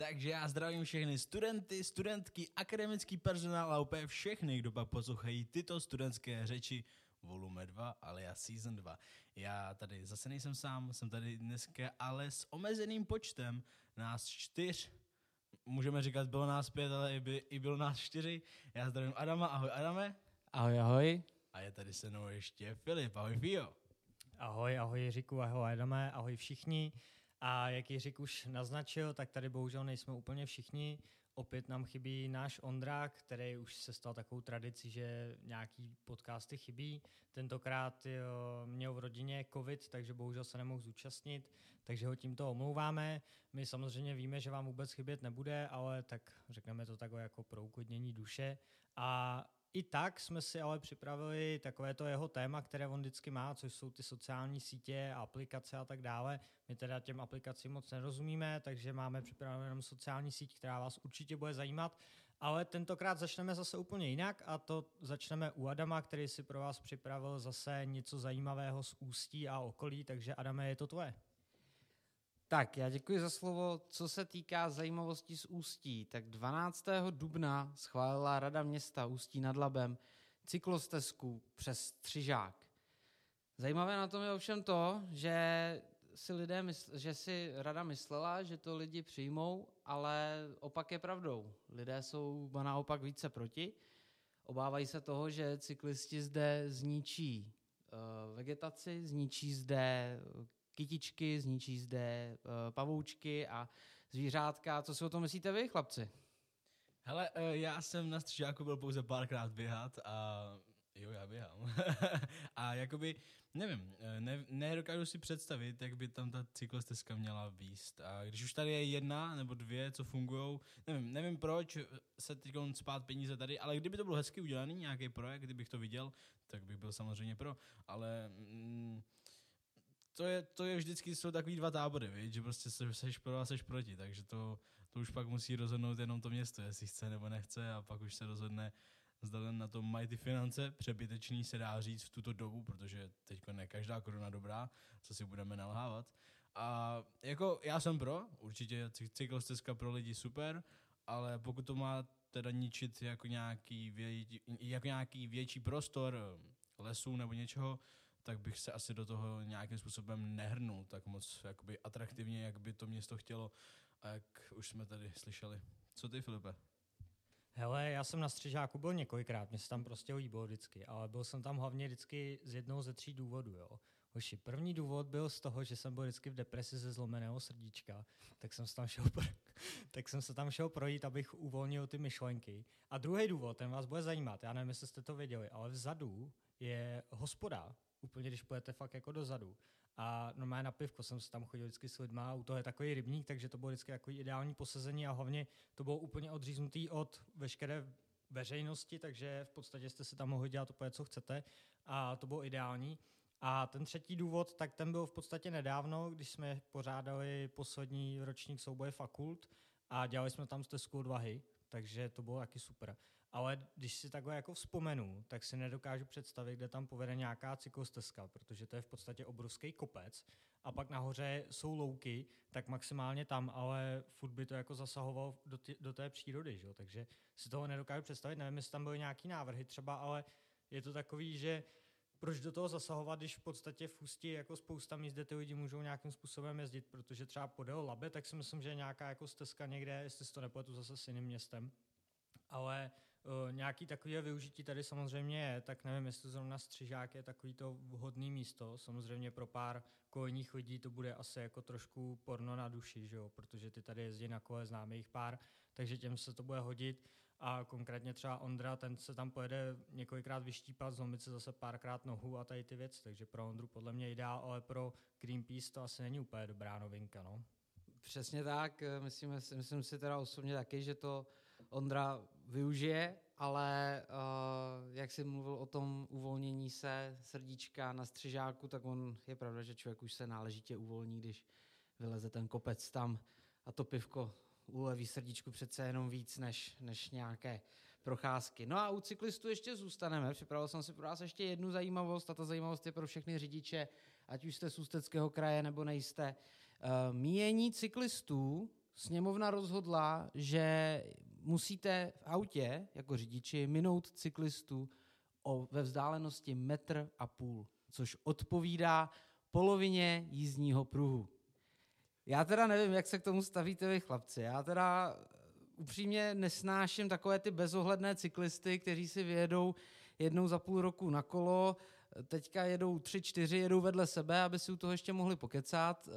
Takže já zdravím všechny studenty, studentky, akademický personál a úplně všechny, kdo pak poslouchají tyto studentské řeči volume 2, ale já season 2. Já tady zase nejsem sám, jsem tady dneska, ale s omezeným počtem nás čtyř, můžeme říkat, bylo nás pět, ale i, by, i bylo nás čtyři. Já zdravím Adama, ahoj Adame. Ahoj, ahoj. A je tady se mnou ještě Filip, ahoj Fio. Ahoj, ahoj Jiříku, ahoj Adame, ahoj všichni. A jak Jiřík už naznačil, tak tady bohužel nejsme úplně všichni. Opět nám chybí náš Ondrák, který už se stal takovou tradicí, že nějaký podcasty chybí. Tentokrát jo, měl v rodině covid, takže bohužel se nemohl zúčastnit, takže ho tímto omlouváme. My samozřejmě víme, že vám vůbec chybět nebude, ale tak řekneme to takové jako pro uklidnění duše. A i tak jsme si ale připravili takové to jeho téma, které on vždycky má, což jsou ty sociální sítě, aplikace a tak dále. My teda těm aplikacím moc nerozumíme, takže máme připravenou jenom sociální síť, která vás určitě bude zajímat. Ale tentokrát začneme zase úplně jinak a to začneme u Adama, který si pro vás připravil zase něco zajímavého z Ústí a okolí, takže Adame, je to tvoje. Tak, já děkuji za slovo. Co se týká zajímavostí z Ústí, tak 12. dubna schválila Rada města Ústí nad Labem cyklostezku přes Střižák. Zajímavé na tom je ovšem to, že si lidé mysl, že si rada myslela, že to lidi přijmou, ale opak je pravdou. Lidé jsou naopak více proti. Obávají se toho, že cyklisti zde zničí uh, vegetaci, zničí zde kytičky, zničí zde uh, pavoučky a zvířátka. Co si o tom myslíte vy, chlapci? Hele, uh, já jsem na střižáku byl pouze párkrát běhat a jo, já běhám. a jakoby, nevím, ne, nedokážu si představit, jak by tam ta cyklostezka měla výst. A když už tady je jedna nebo dvě, co fungují, nevím, nevím proč se teď spát peníze tady, ale kdyby to bylo hezky udělaný, nějaký projekt, kdybych to viděl, tak bych byl samozřejmě pro. Ale mm, to je, to je vždycky, jsou takový dva tábory, víš? že prostě se, seš pro a seš proti, takže to, to už pak musí rozhodnout jenom to město, jestli chce nebo nechce a pak už se rozhodne, zda na to mají ty finance, přebytečný se dá říct v tuto dobu, protože teď ne každá koruna dobrá, co si budeme nalhávat. A jako já jsem pro, určitě cyklostezka pro lidi super, ale pokud to má teda ničit jako nějaký, vě, jako nějaký větší prostor lesů nebo něčeho, tak bych se asi do toho nějakým způsobem nehrnul tak moc jakoby atraktivně, jak by to město chtělo a jak už jsme tady slyšeli. Co ty, Filipe? Hele, já jsem na střežáku byl několikrát, mě se tam prostě líbilo vždycky, ale byl jsem tam hlavně vždycky z jednoho ze tří důvodů, jo. Hoši, první důvod byl z toho, že jsem byl vždycky v depresi ze zlomeného srdíčka, tak jsem se tam šel, pro, tak jsem se tam šel projít, abych uvolnil ty myšlenky. A druhý důvod, ten vás bude zajímat, já nevím, jestli jste to věděli, ale vzadu je hospoda, úplně když pojete fakt jako dozadu. A normálně na pivko jsem se tam chodil vždycky s lidma, u toho je takový rybník, takže to bylo vždycky jako ideální posazení a hlavně to bylo úplně odříznutý od veškeré veřejnosti, takže v podstatě jste si tam mohli dělat úplně, co chcete a to bylo ideální. A ten třetí důvod, tak ten byl v podstatě nedávno, když jsme pořádali poslední ročník souboje fakult a dělali jsme tam stezku odvahy, takže to bylo taky super. Ale když si takhle jako vzpomenu, tak si nedokážu představit, kde tam povede nějaká cyklostezka, protože to je v podstatě obrovský kopec. A pak nahoře jsou louky, tak maximálně tam, ale furt by to jako zasahovalo do, tě, do té přírody, že? takže si toho nedokážu představit, nevím, jestli tam byly nějaký návrhy třeba, ale je to takový, že proč do toho zasahovat, když v podstatě v Ústí jako spousta míst, kde ty lidi můžou nějakým způsobem jezdit, protože třeba podél Labe, tak si myslím, že je nějaká jako stezka někde, jestli si to nepletu zase s jiným městem, ale uh, nějaký takové využití tady samozřejmě je, tak nevím, jestli zrovna střižák je takový to vhodný místo. Samozřejmě pro pár kolejních lidí to bude asi jako trošku porno na duši, že jo? protože ty tady jezdí na kole, známe jich pár, takže těm se to bude hodit. A konkrétně třeba Ondra, ten se tam pojede několikrát vyštípat, zlomit se zase párkrát nohu a tady ty věci, takže pro Ondru podle mě ideál, ale pro Greenpeace to asi není úplně dobrá novinka. No. Přesně tak, myslím, myslím si teda osobně taky, že to Ondra využije, ale uh, jak jsi mluvil o tom uvolnění se srdíčka na střižáku, tak on je pravda, že člověk už se náležitě uvolní, když vyleze ten kopec tam a to pivko uleví srdíčku přece jenom víc než, než nějaké procházky. No a u cyklistů ještě zůstaneme. Připravil jsem si pro vás ještě jednu zajímavost a ta zajímavost je pro všechny řidiče, ať už jste z Ústeckého kraje nebo nejste. Uh, míjení cyklistů sněmovna rozhodla, že musíte v autě jako řidiči minout cyklistu o, ve vzdálenosti metr a půl, což odpovídá polovině jízdního pruhu. Já teda nevím, jak se k tomu stavíte vy chlapci. Já teda upřímně nesnáším takové ty bezohledné cyklisty, kteří si vyjedou jednou za půl roku na kolo, teďka jedou tři, čtyři, jedou vedle sebe, aby si u toho ještě mohli pokecat. Uh,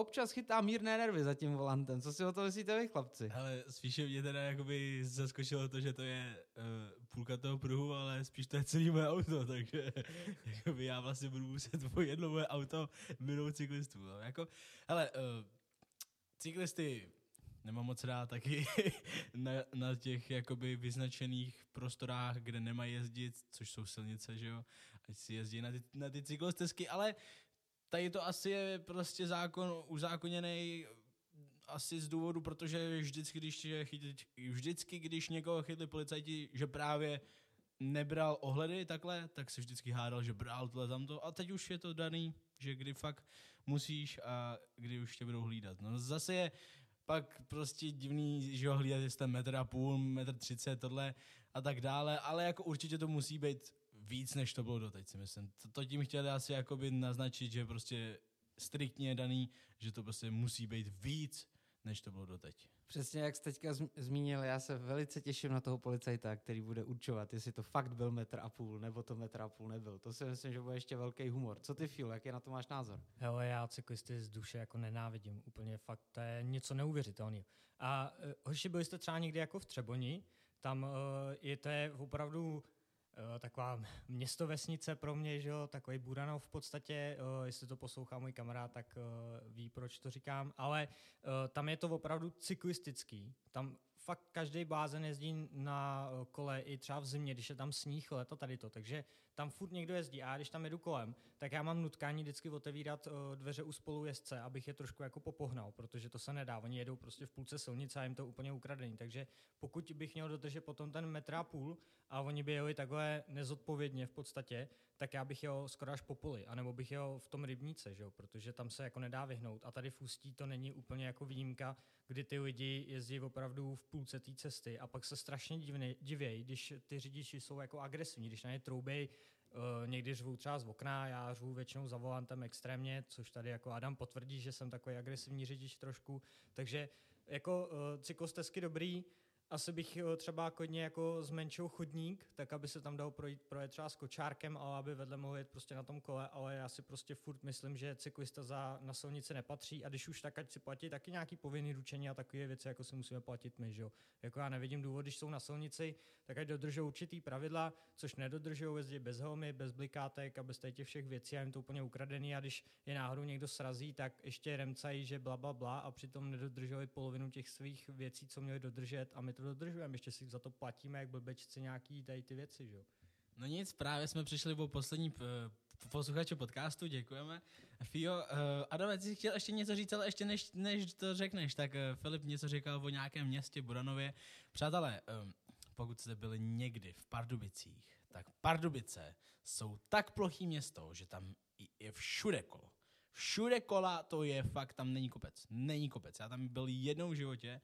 občas chytá mírné nervy za tím volantem. Co si o to myslíte vy, chlapci? Ale spíše mě teda jakoby zaskočilo to, že to je uh, půlka toho pruhu, ale spíš to je celý moje auto, takže jakoby já vlastně budu muset po jedno moje auto minout cyklistů. No. Jako, hele, uh, cyklisty nemám moc rád taky na, na těch jakoby vyznačených prostorách, kde nemají jezdit, což jsou silnice, že jo, ať si jezdí na ty, na ty cyklostezky, ale tady to asi je prostě zákon uzákoněný asi z důvodu, protože vždycky, když, chytli, vždycky, když někoho chytli policajti, že právě nebral ohledy takhle, tak se vždycky hádal, že bral tohle tamto a teď už je to daný, že kdy fakt musíš a kdy už tě budou hlídat. No zase je pak prostě divný, že ho hlídat, jestli metr a půl, metr třicet, tohle a tak dále, ale jako určitě to musí být víc, než to bylo doteď, si myslím. To, to tím chtěli asi jakoby naznačit, že prostě striktně je daný, že to prostě musí být víc, než to bylo doteď. Přesně jak jste teďka zmínil, já se velice těším na toho policajta, který bude určovat, jestli to fakt byl metr a půl, nebo to metr a půl nebyl. To si myslím, že bude ještě velký humor. Co ty, Phil, jaký na to máš názor? Hele, já cyklisty z duše jako nenávidím. Úplně fakt, to je něco neuvěřitelného. A uh, hoši, byli jste třeba někdy jako v Třeboni, tam uh, je to je opravdu Uh, taková město vesnice pro mě, že jo, takový Buranov v podstatě, uh, jestli to poslouchá můj kamarád, tak uh, ví, proč to říkám, ale tam je to opravdu cyklistický. Tam fakt každý blázen jezdí na kole i třeba v zimě, když je tam sníh, leto tady to, takže tam furt někdo jezdí a já když tam jedu kolem, tak já mám nutkání vždycky otevírat uh, dveře u spolujezdce, abych je trošku jako popohnal, protože to se nedá. Oni jedou prostě v půlce silnice a jim to úplně ukradený. Takže pokud bych měl dodržet potom ten metr a půl a oni by jeli takhle nezodpovědně v podstatě, tak já bych jel skoro až po poli, anebo bych jel v tom rybníce, že jo? protože tam se jako nedá vyhnout. A tady v Ústí to není úplně jako výjimka, kdy ty lidi jezdí opravdu v půlce té cesty a pak se strašně divějí, když ty řidiči jsou jako agresivní, když na ně troubej Uh, někdy řvu třeba z okna, já řvu většinou za volantem extrémně, což tady jako Adam potvrdí, že jsem takový agresivní řidič trošku. Takže jako uh, cyklostezky dobrý, asi bych eh, třeba kodně jako zmenšil chodník, tak aby se tam dalo projít, projet třeba s kočárkem, ale aby vedle mohl jet prostě na tom kole, ale já si prostě furt myslím, že cyklista za, na silnici nepatří a když už tak, ať si platí taky nějaký povinný ručení a takové věci, jako si musíme platit my, že jo. Jako já nevidím důvod, když jsou na silnici, tak ať dodržou určitý pravidla, což nedodržují, jezdí bez helmy, bez blikátek a bez těch všech věcí a jim to úplně ukradený a když je náhodou někdo srazí, tak ještě remcají, že bla, bla, bla a přitom nedodržují polovinu těch svých věcí, co měli dodržet a my to to dodržujeme, ještě si za to platíme, jak blbečci nějaký tady ty věci, že jo. No nic, právě jsme přišli po poslední posluchače podcastu, děkujeme. Fio, uh, Adam, jsi chtěl ještě něco říct, ale ještě než, než to řekneš, tak uh, Filip něco říkal o nějakém městě Buranově. Přátelé, um, pokud jste byli někdy v Pardubicích, tak Pardubice jsou tak plochý město, že tam je všude kolo. Všude kola to je fakt, tam není kopec. Není kopec. Já tam byl jednou v životě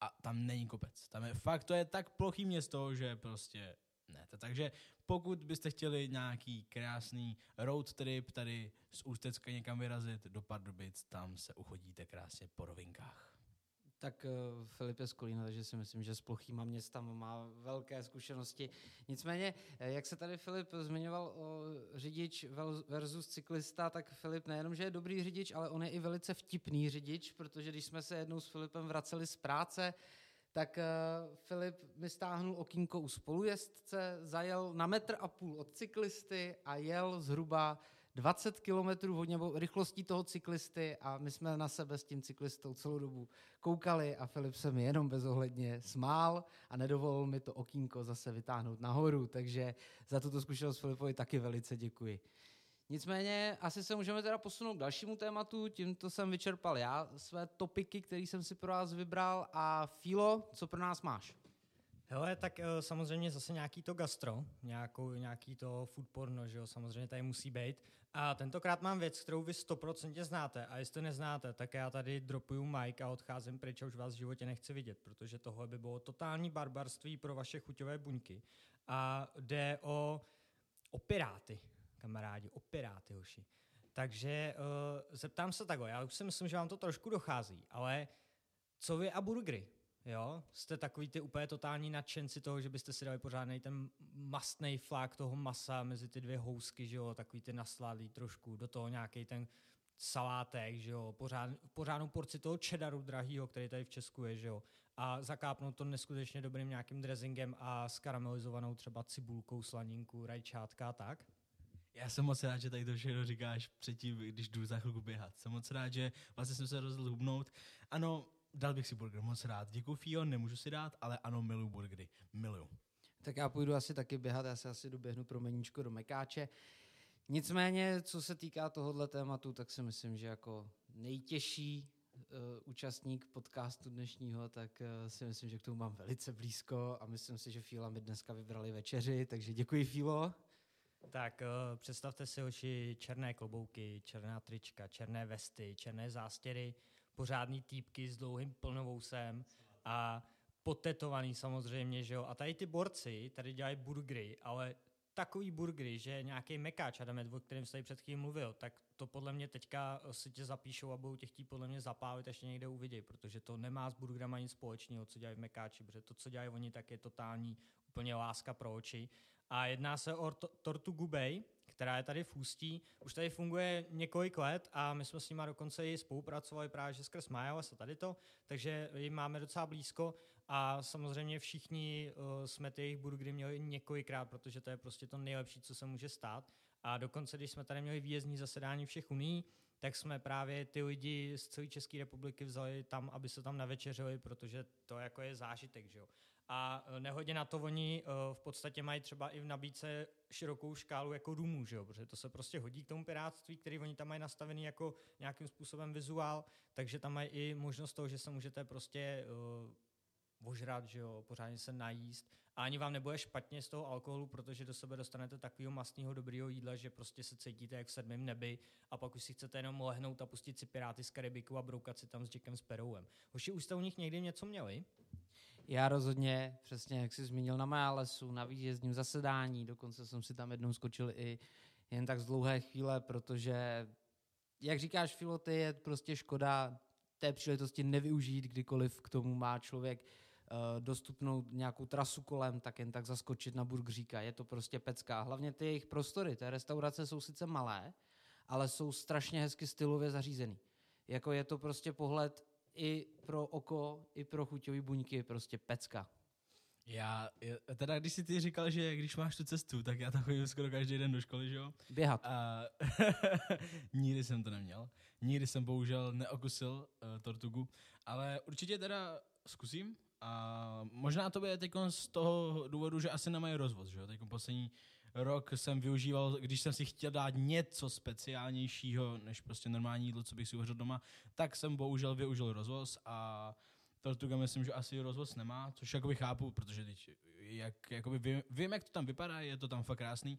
a tam není kopec. Tam je fakt, to je tak plochý město, že prostě ne. Takže pokud byste chtěli nějaký krásný road trip tady z Ústecka někam vyrazit do Pardubic, tam se uchodíte krásně po rovinkách. Tak uh, Filip je z Kolína, takže si myslím, že s plochýma městama má velké zkušenosti. Nicméně, eh, jak se tady Filip zmiňoval o řidič versus cyklista, tak Filip nejenom, že je dobrý řidič, ale on je i velice vtipný řidič, protože když jsme se jednou s Filipem vraceli z práce, tak uh, Filip mi stáhnul okýnko u spolujezdce, zajel na metr a půl od cyklisty a jel zhruba 20 km hodně rychlostí toho cyklisty a my jsme na sebe s tím cyklistou celou dobu koukali a Filip se mi jenom bezohledně smál a nedovolil mi to okýnko zase vytáhnout nahoru, takže za tuto zkušenost Filipovi taky velice děkuji. Nicméně asi se můžeme teda posunout k dalšímu tématu, tímto jsem vyčerpal já své topiky, které jsem si pro vás vybral a Filo, co pro nás máš? Hele, tak uh, samozřejmě zase nějaký to gastro, nějakou, nějaký to food porno, že jo, samozřejmě tady musí být. A tentokrát mám věc, kterou vy 100% znáte a jestli neznáte, tak já tady dropuju mic a odcházím pryč a už vás v životě nechci vidět, protože tohle by bylo totální barbarství pro vaše chuťové buňky. A jde o, o piráty, kamarádi, o piráty, hoši. Takže uh, zeptám se takhle, já už si myslím, že vám to trošku dochází, ale co vy a burgery? Jo, jste takový ty úplně totální nadšenci toho, že byste si dali pořádný ten mastný flák toho masa mezi ty dvě housky, že jo, takový ty nasládlý trošku, do toho nějaký ten salátek, že jo, pořád, pořádnou porci toho cheddaru drahýho, který tady v Česku je, že jo, a zakápnout to neskutečně dobrým nějakým dressingem a skaramelizovanou třeba cibulkou, slaninku, rajčátka a tak. Já jsem moc rád, že tady to všechno říkáš předtím, když jdu za chvilku běhat. Jsem moc rád, že vlastně jsem se rozhodl hubnout. Ano, dal bych si burger, moc rád. Děkuji, Fio, nemůžu si dát, ale ano, miluju burgery. Miluju. Tak já půjdu asi taky běhat, já se asi doběhnu pro meníčko do Mekáče. Nicméně, co se týká tohohle tématu, tak si myslím, že jako nejtěžší uh, účastník podcastu dnešního, tak uh, si myslím, že k tomu mám velice blízko a myslím si, že Fíla mi dneska vybrali večeři, takže děkuji Fílo. Tak uh, představte si oči černé klobouky, černá trička, černé vesty, černé zástěry, pořádný týpky s dlouhým plnovousem a potetovaný samozřejmě, že jo. A tady ty borci tady dělají burgery, ale takový burgery, že nějaký mekáč, Adamet, o kterém jste před chvílí mluvil, tak to podle mě teďka si tě zapíšou a budou tě chtít podle mě zapálit, až někde uvidí, protože to nemá s burgerama nic společného, co dělají v mekáči, protože to, co dělají oni, tak je totální úplně láska pro oči. A jedná se o tortu Gubej, která je tady v Ústí. Už tady funguje několik let a my jsme s nimi dokonce i spolupracovali právě že skrz Majalas a tady to, takže jim máme docela blízko a samozřejmě všichni uh, jsme ty jejich burgery měli několikrát, protože to je prostě to nejlepší, co se může stát. A dokonce, když jsme tady měli výjezdní zasedání všech uní, tak jsme právě ty lidi z celé České republiky vzali tam, aby se tam navečeřili, protože to jako je zážitek, že jo. A e, nehodě na to oni e, v podstatě mají třeba i v nabídce širokou škálu jako důmů, že jo? protože to se prostě hodí k tomu pirátství, který oni tam mají nastavený jako nějakým způsobem vizuál, takže tam mají i možnost toho, že se můžete prostě uh, ožrat, že jo, pořádně se najíst a ani vám nebude špatně z toho alkoholu, protože do sebe dostanete takového mastného dobrého jídla, že prostě se cítíte jak v sedmém nebi a pak už si chcete jenom lehnout a pustit si Piráty z Karibiku a broukat si tam s Jackem Sparrowem. Hoši, už jste u nich někdy něco měli? Já rozhodně, přesně jak jsi zmínil na Málesu, na výjezdním zasedání, dokonce jsem si tam jednou skočil i jen tak z dlouhé chvíle, protože, jak říkáš, Filoty, je prostě škoda té příležitosti nevyužít, kdykoliv k tomu má člověk uh, dostupnou nějakou trasu kolem, tak jen tak zaskočit na burgříka. Je to prostě pecká. Hlavně ty jejich prostory, té restaurace jsou sice malé, ale jsou strašně hezky stylově zařízený. Jako je to prostě pohled i pro oko, i pro chuťové buňky prostě pecka. Já, teda když jsi ty říkal, že když máš tu cestu, tak já tam chodím skoro každý den do školy, že jo? Běhat. A nikdy jsem to neměl. Nikdy jsem bohužel neokusil uh, tortugu, ale určitě teda zkusím. A možná to bude teď z toho důvodu, že asi nemají rozvoz, že jo? Teď poslední rok jsem využíval, když jsem si chtěl dát něco speciálnějšího, než prostě normální jídlo, co bych si uvařil doma, tak jsem bohužel využil rozvoz a Tortuga myslím, že asi rozvoz nemá, což jakoby chápu, protože teď, jak, jakoby vím, vím, jak to tam vypadá, je to tam fakt krásný,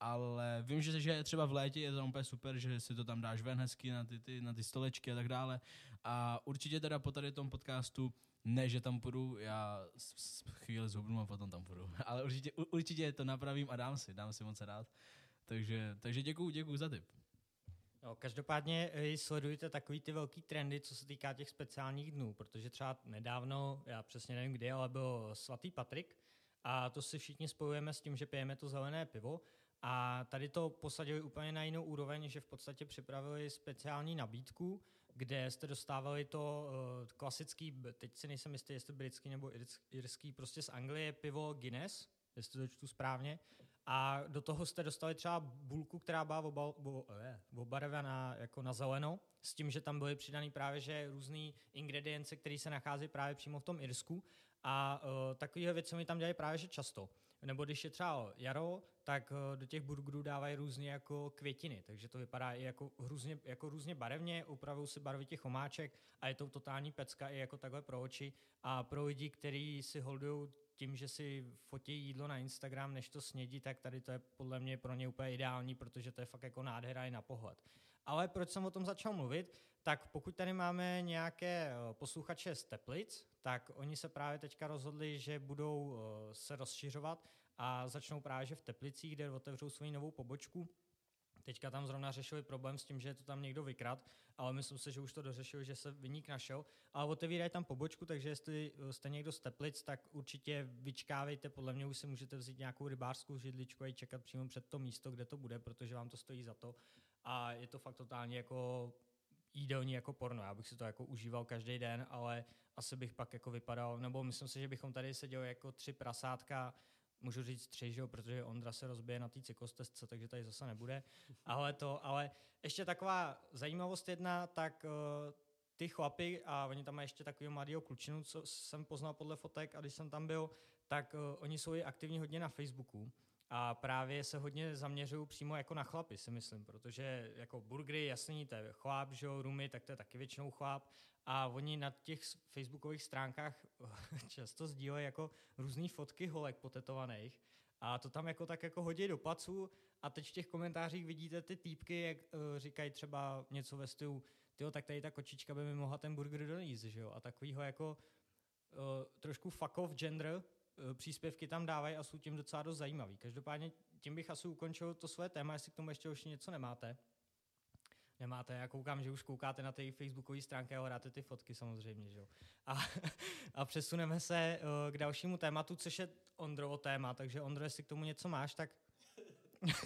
ale vím, že, že třeba v létě je to úplně super, že si to tam dáš ven hezky na ty, ty, na ty stolečky a tak dále. A určitě teda po tady tom podcastu ne, že tam půjdu, já chvíli zhubnu a potom tam půjdu. Ale určitě, určitě to napravím a dám si, dám si moc rád. Takže, takže děkuju, děkuju za tip. No, každopádně eh, sledujte takový ty velký trendy, co se týká těch speciálních dnů, protože třeba nedávno, já přesně nevím kdy, ale byl svatý Patrik a to si všichni spojujeme s tím, že pijeme to zelené pivo a tady to posadili úplně na jinou úroveň, že v podstatě připravili speciální nabídku, kde jste dostávali to uh, klasický, teď si nejsem jistý, jestli britský nebo irský, prostě z Anglie pivo Guinness, jestli to čtu správně, a do toho jste dostali třeba bulku, která byla obal, eh, obarvená jako na zeleno, s tím, že tam byly přidaný právě že různé ingredience, které se nachází právě přímo v tom Irsku. A uh, takové věci mi tam dělají právě že často. Nebo když je třeba jaro, tak uh, do těch burgerů dávají různé jako květiny, takže to vypadá i jako různě, jako různě barevně, upravují si barvy těch omáček a je to totální pecka i jako takhle pro oči. A pro lidi, kteří si holdují tím, že si fotí jídlo na Instagram, než to snědí, tak tady to je podle mě pro ně úplně ideální, protože to je fakt jako nádhera i na pohled. Ale proč jsem o tom začal mluvit, tak pokud tady máme nějaké eh, posluchače z Teplic, tak oni se právě teďka rozhodli, že budou eh, se rozšiřovat a začnou právě že v Teplicích, kde otevřou svoji novou pobočku. Teďka tam zrovna řešili problém s tím, že je to tam někdo vykrad, ale myslím si, že už to dořešil, že se vyník našel. Ale otevírají tam pobočku, takže jestli eh, jste někdo z Teplic, tak určitě vyčkávejte. Podle mě už si můžete vzít nějakou rybářskou židličku a čekat přímo před to místo, kde to bude, protože vám to stojí za to. A je to fakt totálně jako jídelní jako porno. Já bych si to jako užíval každý den, ale asi bych pak jako vypadal, nebo myslím si, že bychom tady seděli jako tři prasátka, můžu říct tři, že jo, protože Ondra se rozbije na té cyklostezce, takže tady zase nebude. Ale to, ale ještě taková zajímavost jedna, tak uh, ty chlapy, a oni tam mají ještě takového mladého klučinu, co jsem poznal podle fotek a když jsem tam byl, tak uh, oni jsou i aktivní hodně na Facebooku. A právě se hodně zaměřují přímo jako na chlapy, si myslím, protože jako burgery, jasný, to je chlap, že jo, rumy, tak to je taky většinou chlap. A oni na těch facebookových stránkách často sdílejí jako různé fotky holek potetovaných. A to tam jako tak jako hodí do placu a teď v těch komentářích vidíte ty týpky, jak uh, říkají třeba něco ve stylu, tyjo, tak tady ta kočička by mi mohla ten burger doníst, že jo? A takovýho jako uh, trošku fuck off gender, příspěvky tam dávají a jsou tím docela dost zajímavý. Každopádně tím bych asi ukončil to své téma, jestli k tomu ještě už něco nemáte. Nemáte, já koukám, že už koukáte na ty facebookové stránky a hledáte ty fotky samozřejmě, že. A, a přesuneme se uh, k dalšímu tématu, což je Ondrovo téma, takže Ondro, jestli k tomu něco máš, tak...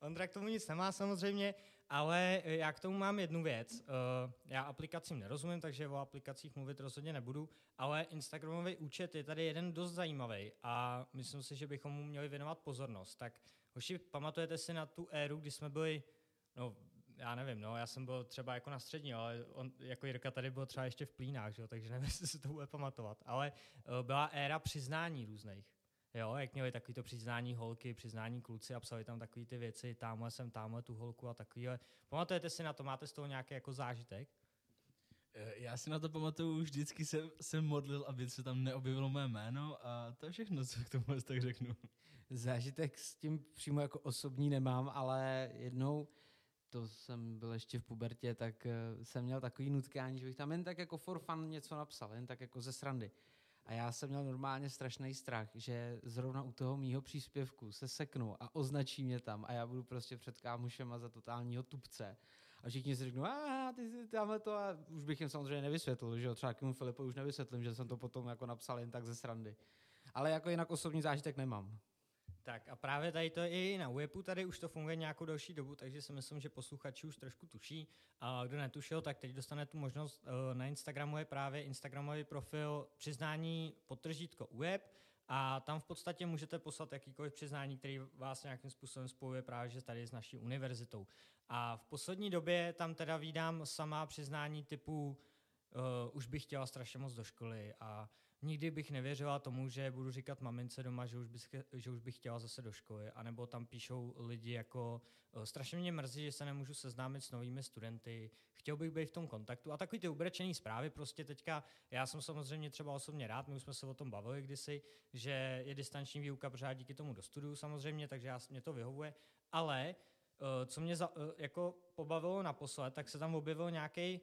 Ondra k tomu nic nemá samozřejmě, ale eh, já k tomu mám jednu věc. Uh, já aplikacím nerozumím, takže o aplikacích mluvit rozhodně nebudu, ale Instagramový účet je tady jeden dost zajímavý a myslím si, že bychom mu měli věnovat pozornost. Tak hoši, pamatujete si na tu éru, kdy jsme byli, no já nevím, no, já jsem byl třeba jako na střední, ale on, jako Jirka tady byl třeba ještě v plínách, že? takže nevím, jestli si to bude pamatovat. Ale uh, byla éra přiznání různých. Jo, jak měli takový to přiznání holky, přiznání kluci a psali tam takové ty věci, tamhle jsem, tamhle tu holku a takovýhle. Pamatujete si na to, máte z toho nějaký jako zážitek? Eh, já si na to pamatuju, vždycky jsem, jsem modlil, aby se tam neobjevilo mé jméno a to je všechno, co k tomu tak řeknu. Zážitek s tím přímo jako osobní nemám, ale jednou, to jsem byl ještě v pubertě, tak eh, jsem měl takový nutkání, že bych tam jen tak jako for fun něco napsal, jen tak jako ze srandy. A já jsem měl normálně strašný strach, že zrovna u toho mýho příspěvku se seknu a označí mě tam a já budu prostě před kámošema za totálního tupce. A všichni si řeknou, a ty si tamhle to a už bych jim samozřejmě nevysvětlil, že jo, třeba k Filipu už nevysvětlím, že jsem to potom jako napsal jen tak ze srandy. Ale jako jinak osobní zážitek nemám. Tak a právě tady to je i na webu, tady už to funguje nějakou další dobu, takže si myslím, že posluchači už trošku tuší. A kdo netušil, tak teď dostane tu možnost. Eh, na Instagramu je právě Instagramový profil přiznání potržítko web a tam v podstatě můžete poslat jakýkoliv přiznání, který vás nějakým způsobem spojuje právě že tady s naší univerzitou. A v poslední době tam teda vídám sama přiznání typu uh, už bych chtěla strašně moc do školy a nikdy bych nevěřila tomu, že budu říkat mamince doma, že už, bych, že už bych chtěla zase do školy. A nebo tam píšou lidi jako, eh, strašně mě mrzí, že se nemůžu seznámit s novými studenty, chtěl bych být v tom kontaktu. A takový ty ubrečený zprávy prostě teďka, já jsem samozřejmě třeba osobně rád, my už jsme se o tom bavili kdysi, že je distanční výuka pořád díky tomu do studiu samozřejmě, takže já, mě to vyhovuje. Ale eh, co mě za, eh, jako pobavilo naposled, tak se tam objevil nějaký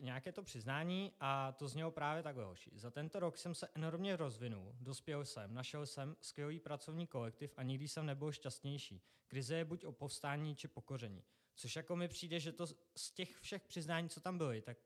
nějaké to přiznání a to znělo právě takhle, hoši. Za tento rok jsem se enormně rozvinul, dospěl jsem, našel jsem skvělý pracovní kolektiv a nikdy jsem nebyl šťastnější. Krize je buď o povstání či pokoření. Což jako mi přijde, že to z těch všech přiznání, co tam byly, tak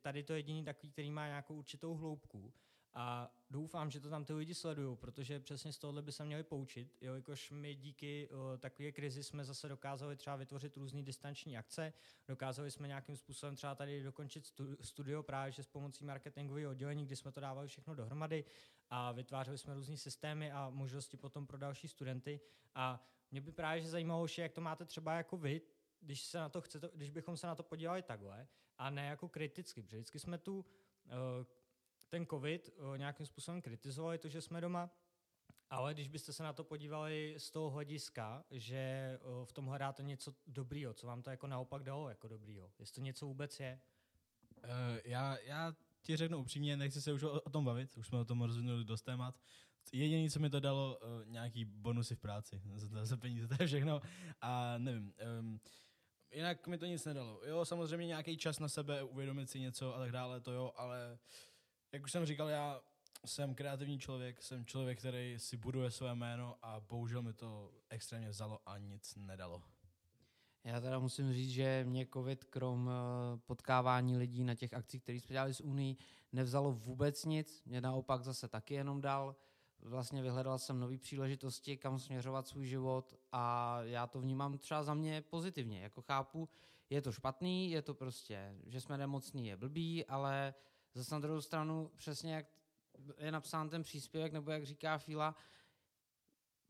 tady to jediný takový, který má nějakou určitou hloubku a doufám, že to tam ty lidi sledují, protože přesně z tohohle by se měli poučit, jelikož my díky takové krizi jsme zase dokázali třeba vytvořit různé distanční akce, dokázali jsme nějakým způsobem třeba tady dokončit stu, studio právě že s pomocí marketingového oddělení, kdy jsme to dávali všechno dohromady a vytvářeli jsme různé systémy a možnosti potom pro další studenty. A mě by právě že zajímalo, že jak to máte třeba jako vy, když, se na to chcete, když bychom se na to podívali takhle, a ne jako kriticky, protože vždycky jsme tu ten covid uh, nějakým způsobem kritizovali to, že jsme doma, ale když byste se na to podívali z toho hlediska, že uh, v tom hledáte něco dobrýho, co vám to jako naopak dalo jako dobrýho, jestli to něco vůbec je? Uh, já, já ti řeknu upřímně, nechci se už o, o tom bavit, už jsme o tom rozvinuli dost témat. Jediné, co mi to dalo, uh, nějaký bonusy v práci za, za peníze, to je všechno. A nevím, um, jinak mi to nic nedalo. Jo, samozřejmě nějaký čas na sebe, uvědomit si něco a tak dále, to jo, ale jak už jsem říkal, já jsem kreativní člověk, jsem člověk, který si buduje své jméno a bohužel mi to extrémně vzalo a nic nedalo. Já teda musím říct, že mě covid krom eh, potkávání lidí na těch akcích, které jsme dělali z Unii, nevzalo vůbec nic. Mě naopak zase taky jenom dal. Vlastně vyhledal jsem nové příležitosti, kam směřovat svůj život a já to vnímám třeba za mě pozitivně. Jako chápu, je to špatný, je to prostě, že jsme nemocní, je blbý, ale zase na druhou stranu přesně jak je napsán ten příspěvek, nebo jak říká Fila,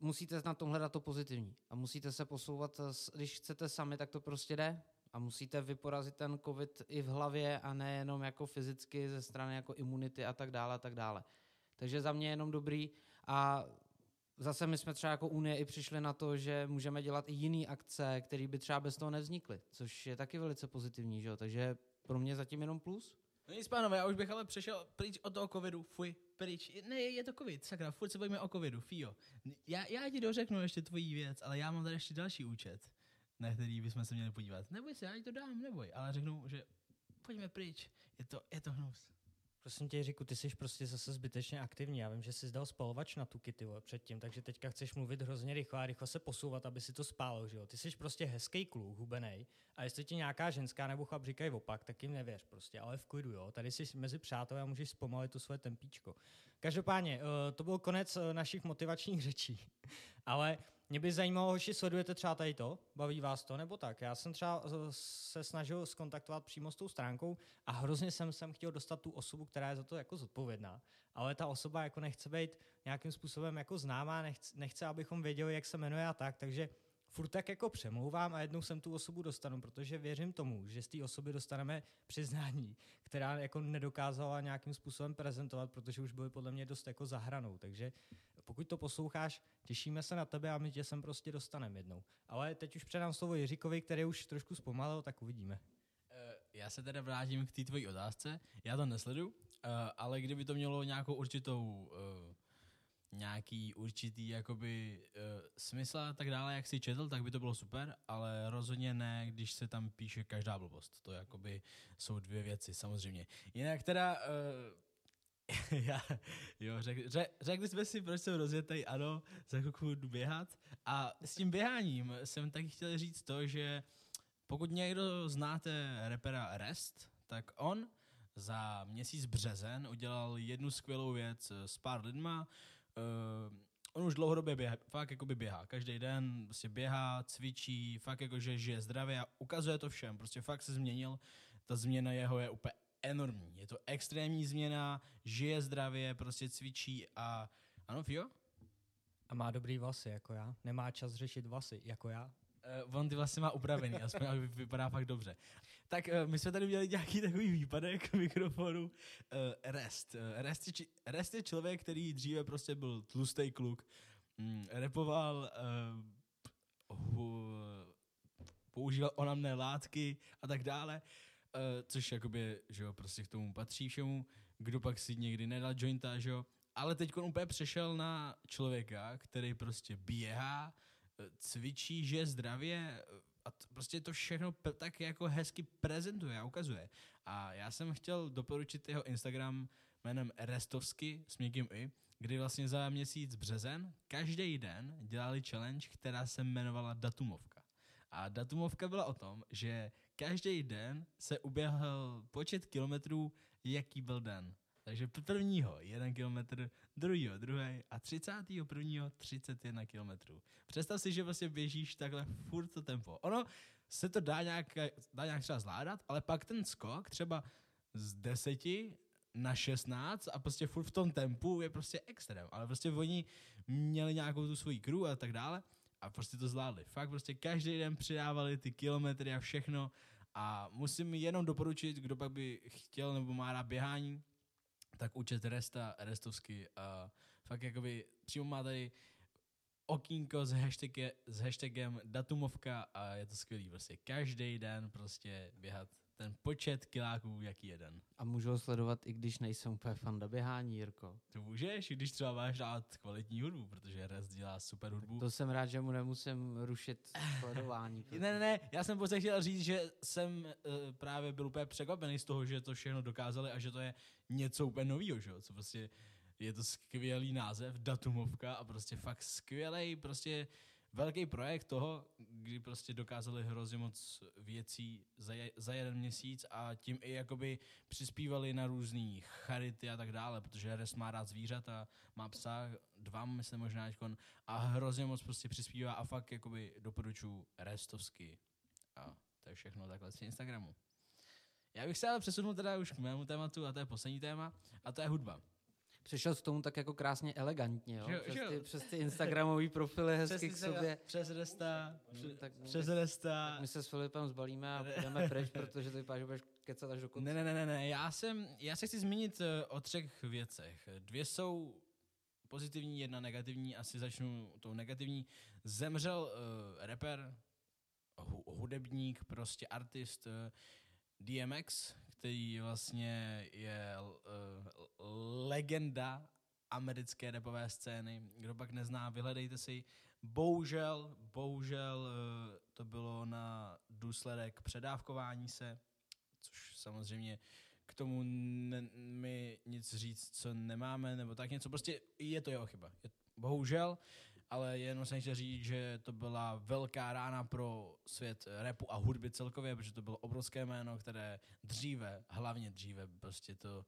musíte na tom hledat to pozitivní a musíte se posouvat, když chcete sami, tak to prostě jde a musíte vyporazit ten covid i v hlavě a ne jenom jako fyzicky ze strany jako imunity a tak dále a tak dále. Takže za mě je jenom dobrý a zase my jsme třeba jako Unie i přišli na to, že můžeme dělat i jiné akce, které by třeba bez toho nevznikly, což je taky velice pozitivní, že jo? takže pro mě zatím jenom plus. No nic, pánové, já už bych ale přešel pryč od toho covidu, fuj, pryč. Ne, je to covid, sakra, furt se bojíme o covidu, fio. Já, já ti dořeknu ještě tvojí věc, ale já mám tady ještě další účet, na který bychom se měli podívat. Neboj se, já ti to dám, neboj, ale řeknu, že pojďme pryč, je to, je to hnus. Prosím tě, Jiříku, ty jsi prostě zase zbytečně aktivní. Já vím, že jsi zdal spalovač na tu ty předtím, takže teďka chceš mluvit hrozně rychle a rychle se posouvat, aby si to spálil, že jo? Ty jsi prostě hezký kluk, hubenej. A jestli ti nějaká ženská nebo chlap říkají opak, tak jim nevěř prostě, ale v klidu, jo? Tady jsi mezi přáteli a můžeš zpomalit to svoje tempíčko. Každopádně, eh, to byl konec eh, našich motivačních řečí. ale mě by zajímalo, hoši, sledujete třeba tady to? Baví vás to nebo tak? Já jsem třeba se snažil skontaktovat přímo s tou stránkou a hrozně jsem sem chtěl dostat tu osobu, která je za to jako zodpovědná. Ale ta osoba jako nechce být nějakým způsobem jako známá, nechce, nechce, abychom věděli, jak se jmenuje a tak, takže furt tak jako přemlouvám a jednou jsem tu osobu dostanu, protože věřím tomu, že z té osoby dostaneme přiznání, která jako nedokázala nějakým způsobem prezentovat, protože už byly podle mě dost jako zahranou. Takže pokud to posloucháš, těšíme se na tebe a my tě sem prostě dostaneme jednou. Ale teď už předám slovo Jiříkovi, který už trošku zpomalil, tak uvidíme. Eh, já se teda vrátím k té tvojí otázce. Já to nesledu, eh, ale kdyby to mělo nějakou určitou eh, nějaký určitý jakoby uh, smysl a tak dále, jak si četl, tak by to bylo super, ale rozhodně ne, když se tam píše každá blbost. To jakoby jsou dvě věci, samozřejmě. Jinak teda, uh, já, jo, řek, řek, řekli jsme si, proč jsem rozjetej, ano, za chvilku jdu běhat. A s tím běháním jsem taky chtěl říct to, že pokud někdo znáte repera Rest, tak on za měsíc březen udělal jednu skvělou věc s pár lidma, uh, on už dlouhodobě běhá, fakt jako by běhá, každý den prostě běhá, cvičí, fakt jako že žije zdravě a ukazuje to všem, prostě fakt se změnil, ta změna jeho je úplně enormní, je to extrémní změna, žije zdravě, prostě cvičí a ano, Fio? A má dobrý vlasy, jako já. Nemá čas řešit vlasy, jako já. Uh, on ty vlastně má upravený, aspoň ale vypadá fakt dobře. Tak uh, my jsme tady měli nějaký takový výpadek mikrofonu. Uh, rest. Uh, rest, je, rest je člověk, který dříve prostě byl tlustý kluk, mm, repoval, uh, uh, používal onamné látky a tak dále, uh, což jakoby, že jo, prostě k tomu patří všemu. Kdo pak si někdy nedal jointa, že jo. Ale teď on úplně přešel na člověka, který prostě běhá, cvičí, žije zdravě a t- prostě to všechno p- tak jako hezky prezentuje a ukazuje. A já jsem chtěl doporučit jeho Instagram jménem Restovsky s někým i, kdy vlastně za měsíc březen každý den dělali challenge, která se jmenovala Datumovka. A Datumovka byla o tom, že každý den se uběhl počet kilometrů, jaký byl den. Takže prvního jeden kilometr, druhýho druhý a třicátýho prvního 31 kilometrů. Představ si, že vlastně běžíš takhle furt to tempo. Ono se to dá nějak, dá nějak třeba zvládat, ale pak ten skok třeba z deseti na 16 a prostě furt v tom tempu je prostě extrém. Ale prostě oni měli nějakou tu svoji crew a tak dále a prostě to zvládli. Fakt prostě každý den přidávali ty kilometry a všechno a musím jenom doporučit, kdo pak by chtěl nebo má rád běhání, tak účet Resta, Restovsky a fakt jakoby přímo má tady okýnko s, hashtag, s hashtagem datumovka a je to skvělý prostě. Každý den prostě běhat ten počet kiláků, jaký jeden. A můžu ho sledovat, i když nejsem úplně fanda běhání, Jirko. To můžeš, i když třeba máš rád kvalitní hudbu, protože Rest dělá super hudbu. To jsem rád, že mu nemusím rušit sledování. Ne, ne, ne, já jsem pouze chtěl říct, že jsem uh, právě byl úplně překvapený z toho, že to všechno dokázali a že to je něco úplně nového, že jo, co prostě je to skvělý název, datumovka a prostě fakt skvělý, prostě velký projekt toho, kdy prostě dokázali hrozně moc věcí za, je, za jeden měsíc a tím i jakoby přispívali na různý charity a tak dále, protože Rest má rád zvířata, má psa, dva myslím možná teďkon, a hrozně moc prostě přispívá a fakt jakoby doporučuji Restovsky. A to je všechno takhle z Instagramu. Já bych se ale přesunul teda už k mému tématu a to je poslední téma a to je hudba. Přišel k tomu tak jako krásně elegantně, jo? Že přes, že ty, přes ty Instagramové profily hezky k sobě. Přes Resta, Mm, pře- tak přes my- Resta. My se s Filipem zbalíme a půjdeme pryč, protože to vypadá, že budeš kecat až do konce. Ne, ne, ne, ne, ne, já jsem, já se chci zmínit eh, o třech věcech. Dvě jsou pozitivní, jedna negativní, asi začnu tou negativní. Zemřel uh, rapper, hu- hudebník, prostě artist uh, DMX, který vlastně je uh, legenda americké rapové scény. Kdo pak nezná, vyhledejte si. Bohužel, bohužel uh, to bylo na důsledek předávkování se, což samozřejmě k tomu ne, nic říct, co nemáme, nebo tak něco. Prostě je to jeho chyba. Je, bohužel, ale jenom jsem chtěl říct, že to byla velká rána pro svět repu a hudby celkově, protože to bylo obrovské jméno, které dříve, hlavně dříve, prostě to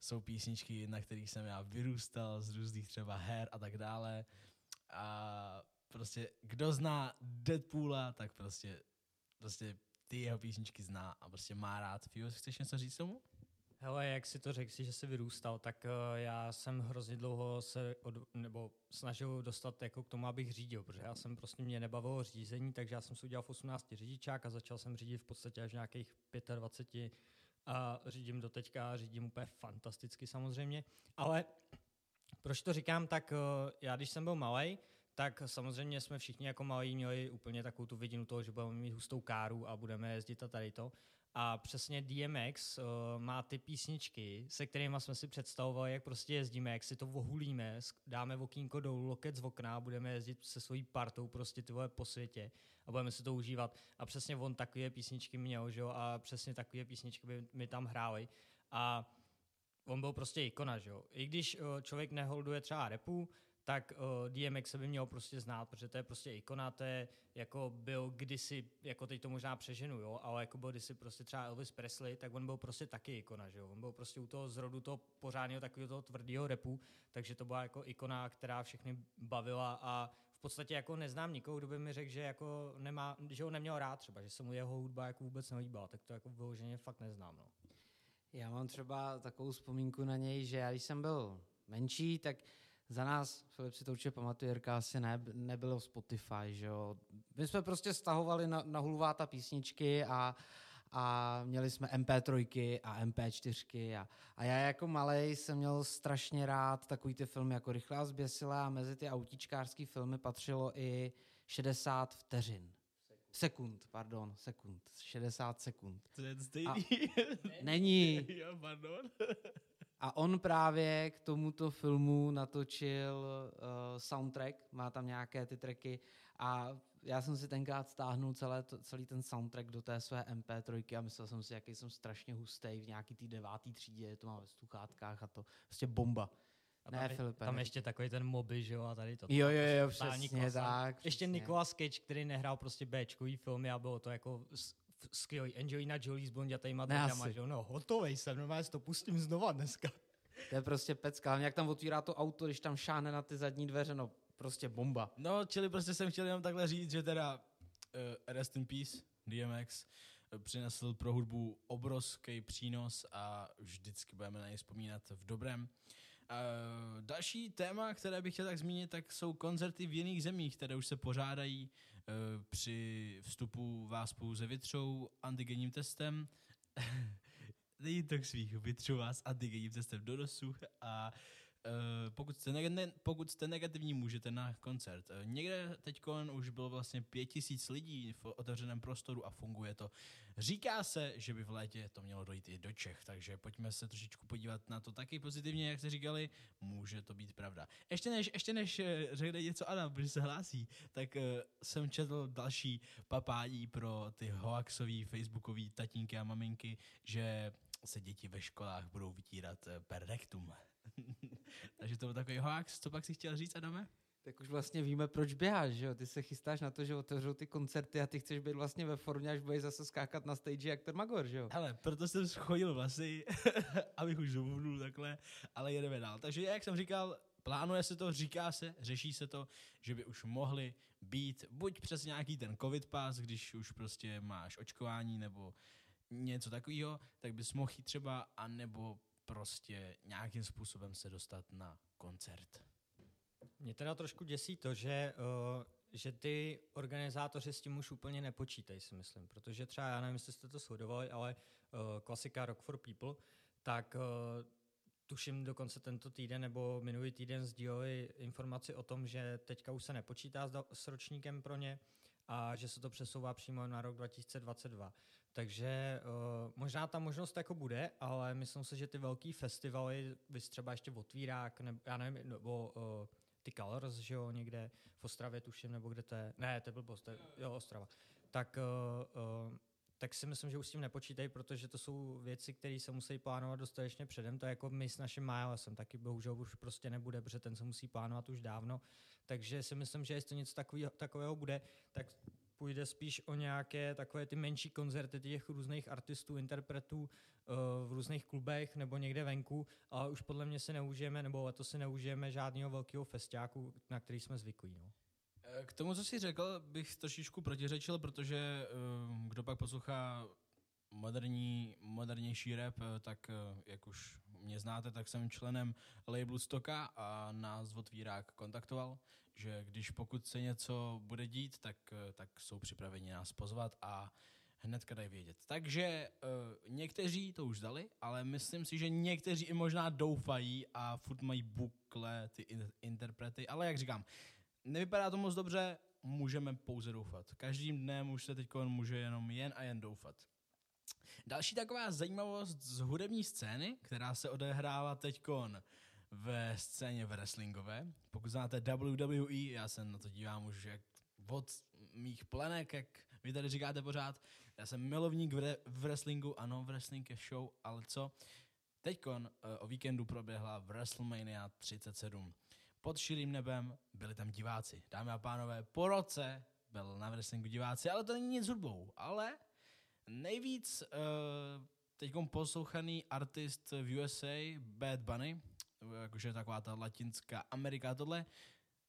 jsou písničky, na kterých jsem já vyrůstal z různých třeba her a tak dále. A prostě kdo zná Deadpoola, tak prostě, prostě ty jeho písničky zná a prostě má rád. Fio, chceš něco říct tomu? Hele, jak si to řekl, že jsi vyrůstal, tak uh, já jsem hrozně dlouho se od, nebo snažil dostat jako k tomu, abych řídil, protože já jsem prostě mě nebavilo řízení, takže já jsem si udělal v 18 řidičák a začal jsem řídit v podstatě až nějakých 25 a řídím do teďka, řídím úplně fantasticky samozřejmě, ale proč to říkám, tak uh, já když jsem byl malý, tak samozřejmě jsme všichni jako malí měli úplně takovou tu vidinu toho, že budeme mít hustou káru a budeme jezdit a tady to. A přesně DMX uh, má ty písničky, se kterými jsme si představovali, jak prostě jezdíme, jak si to vohulíme, dáme okýnko dolů, loket z okna budeme jezdit se svojí partou prostě ty vole po světě a budeme si to užívat. A přesně on takové písničky měl, že jo, a přesně takové písničky by mi tam hráli. A on byl prostě ikona, že jo. I když uh, člověk neholduje třeba repu, tak uh, DMX se by měl prostě znát, protože to je prostě ikona, to je jako byl kdysi, jako teď to možná přeženu, jo, ale jako byl kdysi prostě třeba Elvis Presley, tak on byl prostě taky ikona, že jo. On byl prostě u toho zrodu toho pořádného takového toho tvrdého repu, takže to byla jako ikona, která všechny bavila a v podstatě jako neznám nikoho, kdo by mi řekl, že jako nemá, že ho neměl rád třeba, že se mu jeho hudba jako vůbec nelíbila, tak to jako vyloženě fakt neznám, no. Já mám třeba takovou vzpomínku na něj, že já když jsem byl menší, tak za nás, Filip si to určitě pamatuje, Jirka asi ne, nebylo Spotify, že jo. My jsme prostě stahovali na, na hulváta písničky a, a měli jsme MP3 a MP4 a, a já jako malej jsem měl strašně rád takový ty filmy jako Rychlá zběsila a mezi ty autíčkářský filmy patřilo i 60 vteřin. Sekund, pardon, sekund, 60 sekund. To je stejný. Není. jo, pardon. A on právě k tomuto filmu natočil uh, soundtrack, má tam nějaké ty tracky a já jsem si tenkrát stáhnul celé to, celý ten soundtrack do té své MP3 a myslel jsem si, jaký jsem strašně hustý v nějaký té devátý třídě, to mám ve sluchátkách a to prostě bomba. A Ne, tam, je, Filipe, tam ještě takový ten moby, že jo, a tady to. Jo, jo, jo, přesně klasa. tak. Ještě přesně. Nicolas Cage, který nehrál prostě Bčkový filmy a bylo to jako skvělý. Angelina Jolie s blondětejma asi. že no hotovej jsem, normálně si to pustím znova dneska. To je prostě pecka. Jak tam otvírá to auto, když tam šáhne na ty zadní dveře, no prostě bomba. No, čili prostě jsem chtěl jenom takhle říct, že teda uh, Rest in Peace, DMX, eh, přinesl pro hudbu obrovský přínos a vždycky budeme na něj vzpomínat v dobrém. Uh, další téma, které bych chtěl tak zmínit, tak jsou koncerty v jiných zemích, které už se pořádají uh, při vstupu vás pouze vytřou antigenním testem. Není to k svých, vytřu vás antigenním testem do nosu a pokud, jste ne, pokud jste negativní, můžete na koncert. Uh, někde teď už bylo vlastně pět tisíc lidí v otevřeném prostoru a funguje to. Říká se, že by v létě to mělo dojít i do Čech, takže pojďme se trošičku podívat na to taky pozitivně, jak jste říkali, může to být pravda. Ještě než, ještě než eh, řekne něco Adam, protože se hlásí, tak jsem četl další papádí pro ty hoaxový facebookový tatínky a maminky, že se děti ve školách budou vytírat per rectum. Takže to byl takový hoax. Co pak si chtěl říct, Adame? Tak už vlastně víme, proč běháš, že jo? Ty se chystáš na to, že otevřou ty koncerty a ty chceš být vlastně ve formě, až budeš zase skákat na stage jak Magor, že jo? Hele, proto jsem schodil vlasy, abych už zubnul takhle, ale jedeme dál. Takže jak jsem říkal, plánuje se to, říká se, řeší se to, že by už mohli být buď přes nějaký ten covid pass, když už prostě máš očkování nebo něco takového, tak bys mohl jít třeba, anebo prostě nějakým způsobem se dostat na koncert. Mě teda trošku děsí to, že, uh, že ty organizátoři s tím už úplně nepočítají, si myslím, protože třeba, já nevím, jestli jste to sledovali, ale uh, klasika Rock for People, tak uh, tuším dokonce tento týden nebo minulý týden sdíleli informaci o tom, že teďka už se nepočítá s, s ročníkem pro ně a že se to přesouvá přímo na rok 2022. Takže uh, možná ta možnost jako bude, ale myslím si, že ty velký festivaly, vy třeba ještě otvírák, nebo já nevím, nebo uh, ty Colors, že jo, někde v Ostravě tuším, nebo kde to je, ne, to to je, jo, Ostrava, tak, uh, uh, tak si myslím, že už s tím nepočítají, protože to jsou věci, které se musí plánovat dostatečně předem. To je jako my s naším Milesem, taky bohužel už prostě nebude, protože ten se musí plánovat už dávno. Takže si myslím, že jestli něco takového bude, tak půjde spíš o nějaké takové ty menší koncerty těch různých artistů, interpretů uh, v různých klubech nebo někde venku, ale už podle mě si neužijeme, nebo letos si neužijeme žádného velkého festiáku, na který jsme zvyklí. No. Eh, k tomu, co jsi řekl, bych trošičku protiřečil, protože uh, kdo pak poslouchá moderní, modernější rap, tak jak už mě znáte, tak jsem členem labelu Stoka a nás otvírák kontaktoval že když pokud se něco bude dít, tak, eh, tak jsou připraveni nás pozvat a hnedka dají vědět. Takže uh, někteří to už dali, ale myslím si, že někteří i možná doufají a furt mají bukle ty in- interprety, ale jak říkám, nevypadá to moc dobře, můžeme pouze doufat. Každým dnem už se teď může jenom jen a jen doufat. Další taková zajímavost z hudební scény, která se odehrála teďkon ve scéně v wrestlingové. Pokud znáte WWE, já se na to dívám už jak od mých plenek, jak vy tady říkáte pořád. Já jsem milovník v, re- v wrestlingu, ano, wrestling je show, ale co? Teďkon uh, o víkendu proběhla WrestleMania 37. Pod širým nebem byli tam diváci. Dámy a pánové, po roce byl na wrestlingu diváci, ale to není nic hudbou. Ale nejvíc uh, teďkon poslouchaný artist v USA, Bad Bunny, jakože taková ta latinská Amerika tohle,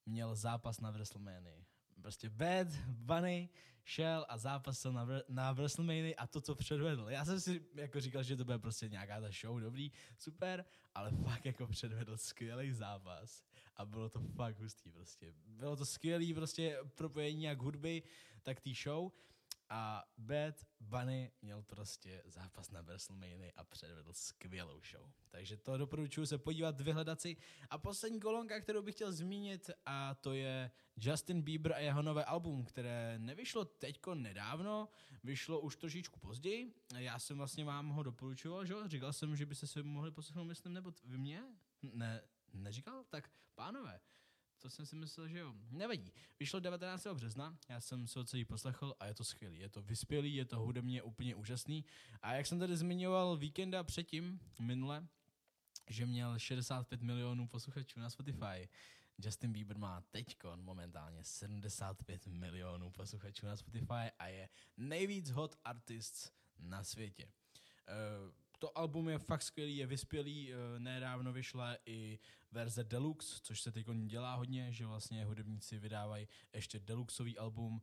měl zápas na WrestleMania. Prostě Bad Bunny šel a zápasil na, na WrestleMania a to, co předvedl. Já jsem si jako říkal, že to bude prostě nějaká ta show, dobrý, super, ale fakt jako předvedl skvělý zápas a bylo to fakt hustý prostě. Bylo to skvělý prostě propojení jak hudby, tak té show a Bad Bunny měl prostě zápas na WrestleMania a předvedl skvělou show. Takže to doporučuji se podívat, vyhledat si. A poslední kolonka, kterou bych chtěl zmínit, a to je Justin Bieber a jeho nové album, které nevyšlo teďko nedávno, vyšlo už trošičku později. Já jsem vlastně vám ho doporučoval, že Říkal jsem, že byste se mohli poslechnout, myslím, nebo vy mě? Ne, neříkal? Tak pánové, to jsem si myslel, že jo. Nevadí. Vyšlo 19. března, já jsem se ho celý poslechl a je to skvělý. Je to vyspělý, je to hudebně úplně úžasný. A jak jsem tady zmiňoval víkenda předtím, minule, že měl 65 milionů posluchačů na Spotify, Justin Bieber má teď momentálně 75 milionů posluchačů na Spotify a je nejvíc hot artist na světě. Uh, to album je fakt skvělý, je vyspělý, uh, nedávno vyšla i verze Deluxe, což se teď dělá hodně, že vlastně hudebníci vydávají ještě deluxový album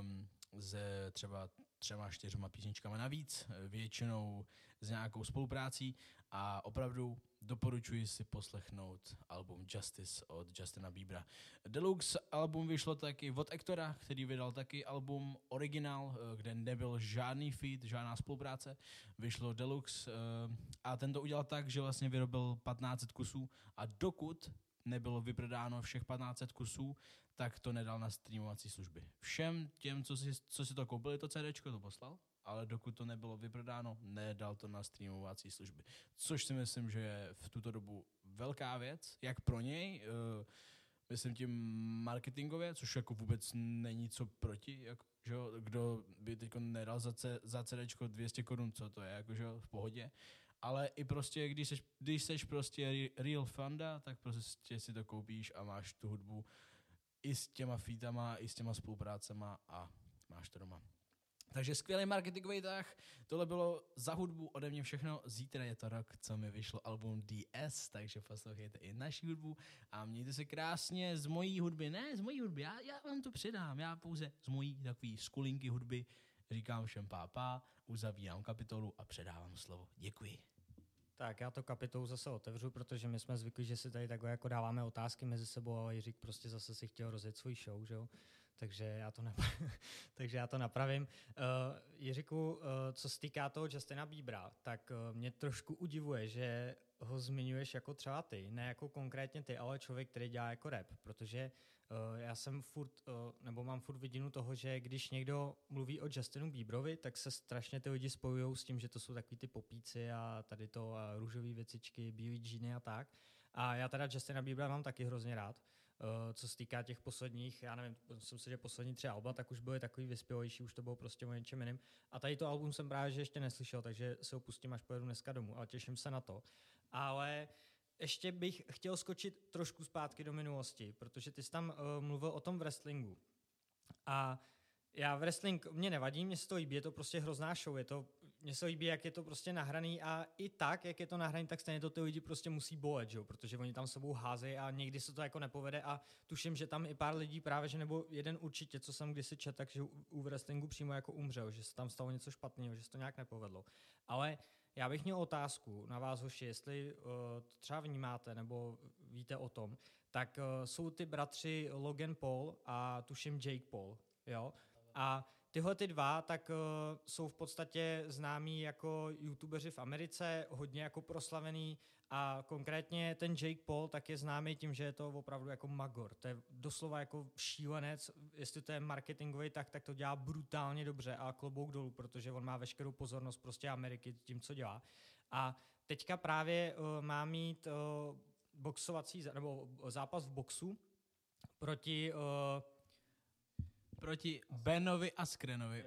um, ze třeba třema, čtyřma písničkama navíc, eh, většinou s nějakou spoluprácí a opravdu doporučuji si poslechnout album Justice od Justina Biebera. Deluxe album vyšlo taky od Ektora, který vydal taky album Original, eh, kde nebyl žádný feed, žádná spolupráce. Vyšlo Deluxe eh, a ten to udělal tak, že vlastně vyrobil 1500 kusů a dokud nebylo vyprodáno všech 1500 kusů, tak to nedal na streamovací služby. Všem těm, co si, co si to koupili, to CD to poslal, ale dokud to nebylo vyprodáno, nedal to na streamovací služby. Což si myslím, že je v tuto dobu velká věc, jak pro něj, uh, myslím tím marketingově, což jako vůbec není co proti, jako, že jo, kdo by teď nedal za, C, za CD 200 korun, co to je, jako, že jo, v pohodě, ale i prostě, když seš, když seš prostě real fanda, tak prostě si to koupíš a máš tu hudbu i s těma featama, i s těma spoluprácema a máš to doma. Takže skvělý marketingový tah. Tohle bylo za hudbu ode mě všechno. Zítra je to rok, co mi vyšlo album DS, takže poslouchejte i naši hudbu a mějte se krásně z mojí hudby. Ne, z mojí hudby, já, já vám to přidám. Já pouze z mojí takový skulinky hudby říkám všem pápa, uzavírám kapitolu a předávám slovo. Děkuji. Tak já to kapitolu zase otevřu, protože my jsme zvyklí, že si tady takhle jako dáváme otázky mezi sebou a Jiřík prostě zase si chtěl rozjet svůj show, že jo? Takže já to, napra- takže já to napravím. Uh, Jiříku, uh, co se týká toho Justina Bíbra, tak uh, mě trošku udivuje, že ho zmiňuješ jako třeba ty, ne jako konkrétně ty, ale člověk, který dělá jako rap, protože uh, já jsem furt, uh, nebo mám furt vidinu toho, že když někdo mluví o Justinu Bíbrovi, tak se strašně ty lidi spojují s tím, že to jsou takový ty popíci a tady to a růžové věcičky, bílý džíny a tak. A já teda Justina Bíbra mám taky hrozně rád. Uh, co se týká těch posledních, já nevím, myslím si, že poslední tři alba, tak už byly takový vyspělejší, už to bylo prostě o něčem jiným. A tady to album jsem právě že ještě neslyšel, takže se ho pustím, až pojedu dneska domů, ale těším se na to. Ale ještě bych chtěl skočit trošku zpátky do minulosti, protože ty jsi tam uh, mluvil o tom wrestlingu. A já wrestling mě nevadí, mě se to líbí, je to prostě hrozná show, je to mně se líbí, jak je to prostě nahraný a i tak, jak je to nahraný, tak stejně to ty lidi prostě musí bolet, že? protože oni tam sebou házejí a někdy se to jako nepovede a tuším, že tam i pár lidí právě, že nebo jeden určitě, co jsem kdysi četl, takže u wrestlingu přímo jako umřel, že se tam stalo něco špatného, že se to nějak nepovedlo. Ale já bych měl otázku na vás, hoši, jestli uh, to třeba vnímáte nebo víte o tom, tak uh, jsou ty bratři Logan Paul a tuším Jake Paul, jo? A Tyhle ty dva tak uh, jsou v podstatě známí jako youtubeři v Americe, hodně jako proslavený a konkrétně ten Jake Paul tak je známý tím, že je to opravdu jako magor. To je doslova jako šílenec, jestli to je marketingový tak, tak to dělá brutálně dobře a klobouk dolů, protože on má veškerou pozornost prostě Ameriky tím, co dělá. A teďka právě uh, má mít uh, boxovací, nebo zápas v boxu proti uh, Proti Benovi a Skrenovi.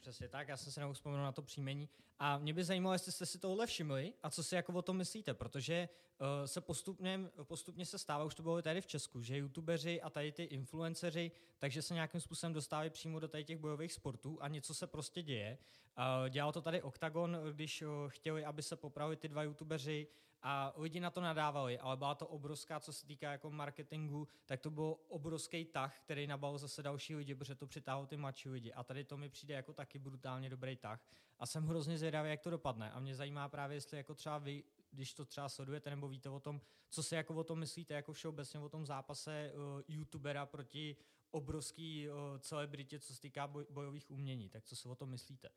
Přesně tak, já jsem se nemohl na to příjmení. A mě by zajímalo, jestli jste si tohle všimli a co si jako o tom myslíte, protože uh, se postupně, postupně se stává, už to bylo tady v Česku, že youtubeři a tady ty influenceři, takže se nějakým způsobem dostávají přímo do tady těch bojových sportů a něco se prostě děje. Uh, dělal to tady Octagon, když uh, chtěli, aby se popravili ty dva youtubeři, a lidi na to nadávali, ale byla to obrovská, co se týká jako marketingu, tak to byl obrovský tah, který nabal zase další lidi, protože to přitáhlo ty mladší lidi. A tady to mi přijde jako taky brutálně dobrý tah. A jsem hrozně zvědavý, jak to dopadne. A mě zajímá právě, jestli jako třeba vy, když to třeba sledujete nebo víte o tom, co si jako o tom myslíte, jako všeobecně o tom zápase uh, youtubera proti obrovský uh, celebritě, co se týká boj, bojových umění. Tak co si o tom myslíte?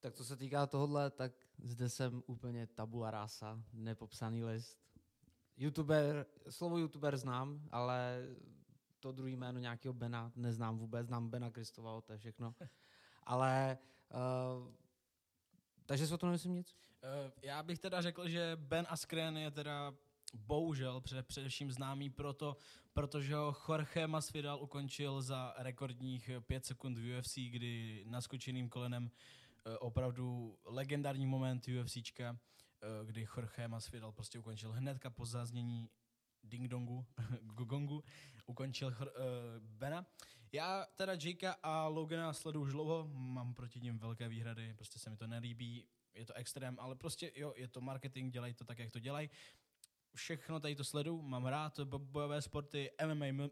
Tak co se týká tohohle, tak zde jsem úplně tabula rasa, nepopsaný list. YouTuber, slovo YouTuber znám, ale to druhý jméno nějakého Bena neznám vůbec, znám Bena Kristova, to je všechno. Ale, uh, takže se o tom nemyslím nic? Uh, já bych teda řekl, že Ben Askren je teda bohužel před, především známý proto, protože ho Jorge Masvidal ukončil za rekordních 5 sekund v UFC, kdy naskočeným kolenem uh, Eh, opravdu legendární moment UFCčka, eh, kdy Jorge Masvidal prostě ukončil hnedka po záznění ding dongu, gogongu, ukončil uh, Bena. Já teda Jakea a Logana sleduju už dlouho, mám proti ním velké výhrady, prostě se mi to nelíbí, je to extrém, ale prostě jo, je to marketing, dělají to tak, jak to dělají. Všechno tady to sledu, mám rád bojové sporty, MMA,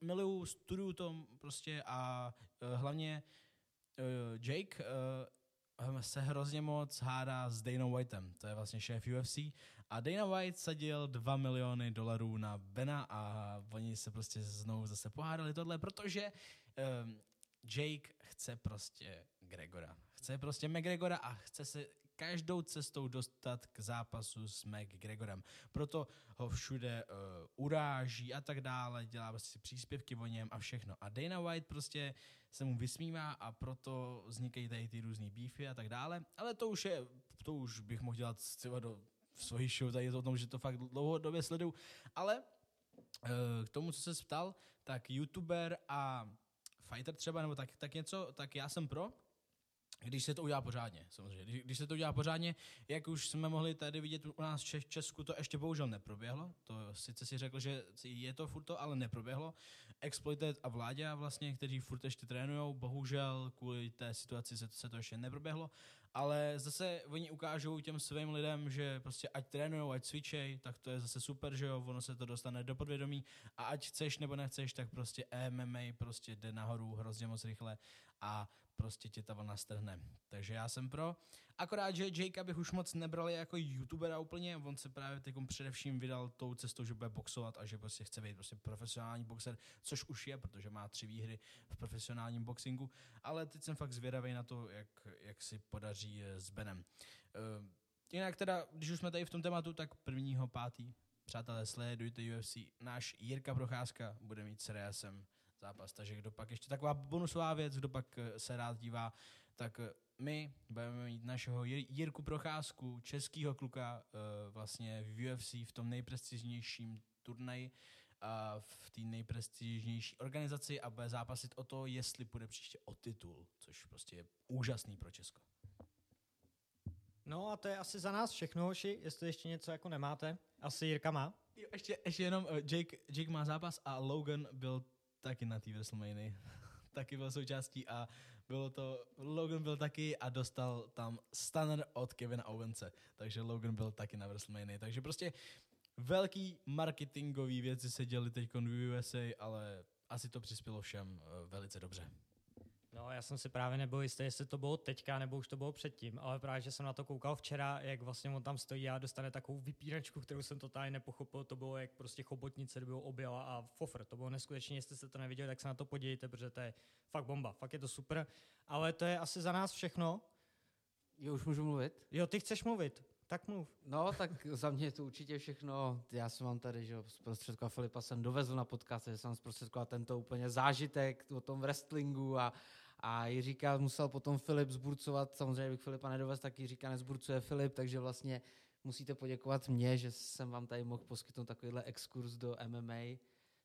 miluju, studuju to prostě a uh, hlavně Jake uh, se hrozně moc hádá s Dana Whiteem, to je vlastně šéf UFC, a Dana White sadil 2 miliony dolarů na Bena a oni se prostě znovu zase pohádali tohle, protože um, Jake chce prostě Gregora. Chce prostě McGregora a chce se každou cestou dostat k zápasu s McGregorem. Proto ho všude uh, uráží a tak dále, dělá prostě příspěvky o něm a všechno. A Dana White prostě se mu vysmívá a proto vznikají tady ty různý beefy a tak dále. Ale to už je, to už bych mohl dělat třeba do svojí show, tady je to o tom, že to fakt dlouhodobě sleduju. Ale uh, k tomu, co se ptal, tak youtuber a fighter třeba, nebo tak, tak něco, tak já jsem pro, když se to udělá pořádně, samozřejmě. Když, když se to udělá pořádně, jak už jsme mohli tady vidět u nás v Česku, to ještě bohužel neproběhlo. To sice si řekl, že je to furt to, ale neproběhlo. Exploited a vládě vlastně, kteří furt ještě trénují, bohužel kvůli té situaci se, se to ještě neproběhlo. Ale zase oni ukážou těm svým lidem, že prostě ať trénují, ať cvičej, tak to je zase super, že jo, ono se to dostane do podvědomí a ať chceš nebo nechceš, tak prostě MMA prostě jde nahoru hrozně moc rychle a prostě tě ta vlna strhne. Takže já jsem pro. Akorát, že Jakea bych už moc nebrali jako youtubera úplně, on se právě teď především vydal tou cestou, že bude boxovat a že prostě chce být prostě profesionální boxer, což už je, protože má tři výhry v profesionálním boxingu, ale teď jsem fakt zvědavý na to, jak, jak si podaří eh, s Benem. Uh, jinak teda, když už jsme tady v tom tématu, tak prvního pátý, přátelé, sledujte UFC, náš Jirka Procházka bude mít s Reasem zápas. Takže kdo pak ještě taková bonusová věc, kdo pak eh, se rád dívá, tak my budeme mít našeho Jirku Procházku, českýho kluka eh, vlastně v UFC v tom nejprestižnějším turnaji a v té nejprestižnější organizaci a bude zápasit o to, jestli půjde příště o titul, což prostě je úžasný pro Česko. No a to je asi za nás všechno, hoši, jestli ještě něco jako nemáte. Asi Jirka má. Jo, ještě, ještě jenom Jake, Jake má zápas a Logan byl taky na té WrestleMania. taky byl součástí a bylo to, Logan byl taky a dostal tam stunner od Kevina Owense, takže Logan byl taky na WrestleMania, takže prostě velký marketingový věci se děly teď v USA, ale asi to přispělo všem eh, velice dobře. No, já jsem si právě nebyl jistý, jestli to bylo teďka, nebo už to bylo předtím, ale právě, že jsem na to koukal včera, jak vlastně on tam stojí a dostane takovou vypínačku, kterou jsem totálně nepochopil, to bylo jak prostě chobotnice, bylo objela a fofr, to bylo neskutečně, jestli jste to neviděli, tak se na to podívejte, protože to je fakt bomba, fakt je to super, ale to je asi za nás všechno. Jo, už můžu mluvit? Jo, ty chceš mluvit. Tak mluv. No, tak za mě je to určitě všechno. Já jsem vám tady, že zprostředkoval Filipa jsem dovezl na podcast, že jsem zprostředkoval tento úplně zážitek o tom wrestlingu a, a Jiříka musel potom Filip zburcovat, samozřejmě bych Filipa nedovez, tak Jiříka nezburcuje Filip, takže vlastně musíte poděkovat mě, že jsem vám tady mohl poskytnout takovýhle exkurs do MMA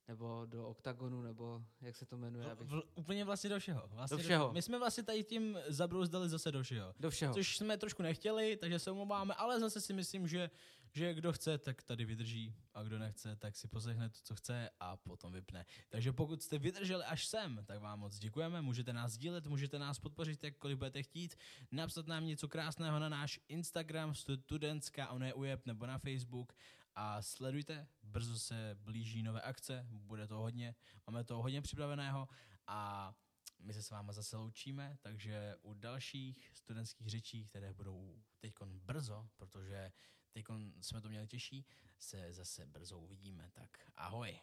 nebo do oktagonu, nebo jak se to jmenuje? Abych... V, úplně vlastně do všeho. Vlastně do všeho. Do, my jsme vlastně tady tím zabrouzdali zase do všeho. Do všeho. Což jsme trošku nechtěli, takže se omlouváme, ale zase si myslím, že že kdo chce, tak tady vydrží a kdo nechce, tak si poslechne to, co chce a potom vypne. Takže pokud jste vydrželi až sem, tak vám moc děkujeme, můžete nás sdílet, můžete nás podpořit, jakkoliv budete chtít, napsat nám něco krásného na náš Instagram, studentská, ono je ujeb, nebo na Facebook a sledujte, brzo se blíží nové akce, bude to hodně, máme to hodně připraveného a my se s váma zase loučíme, takže u dalších studentských řečí, které budou teď brzo, protože teď jsme to měli těžší, se zase brzo uvidíme. Tak ahoj.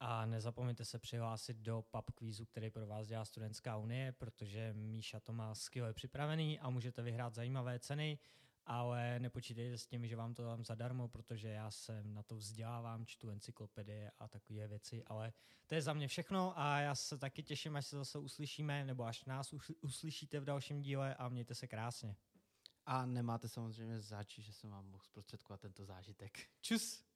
A nezapomeňte se přihlásit do pub kvízu, který pro vás dělá Studentská unie, protože Míša to má skvěle připravený a můžete vyhrát zajímavé ceny, ale nepočítejte s tím, že vám to dám zadarmo, protože já se na to vzdělávám, čtu encyklopedie a takové věci, ale to je za mě všechno a já se taky těším, až se zase uslyšíme, nebo až nás uslyšíte v dalším díle a mějte se krásně. A nemáte samozřejmě záči, že jsem vám mohl zprostředkovat tento zážitek. Čus!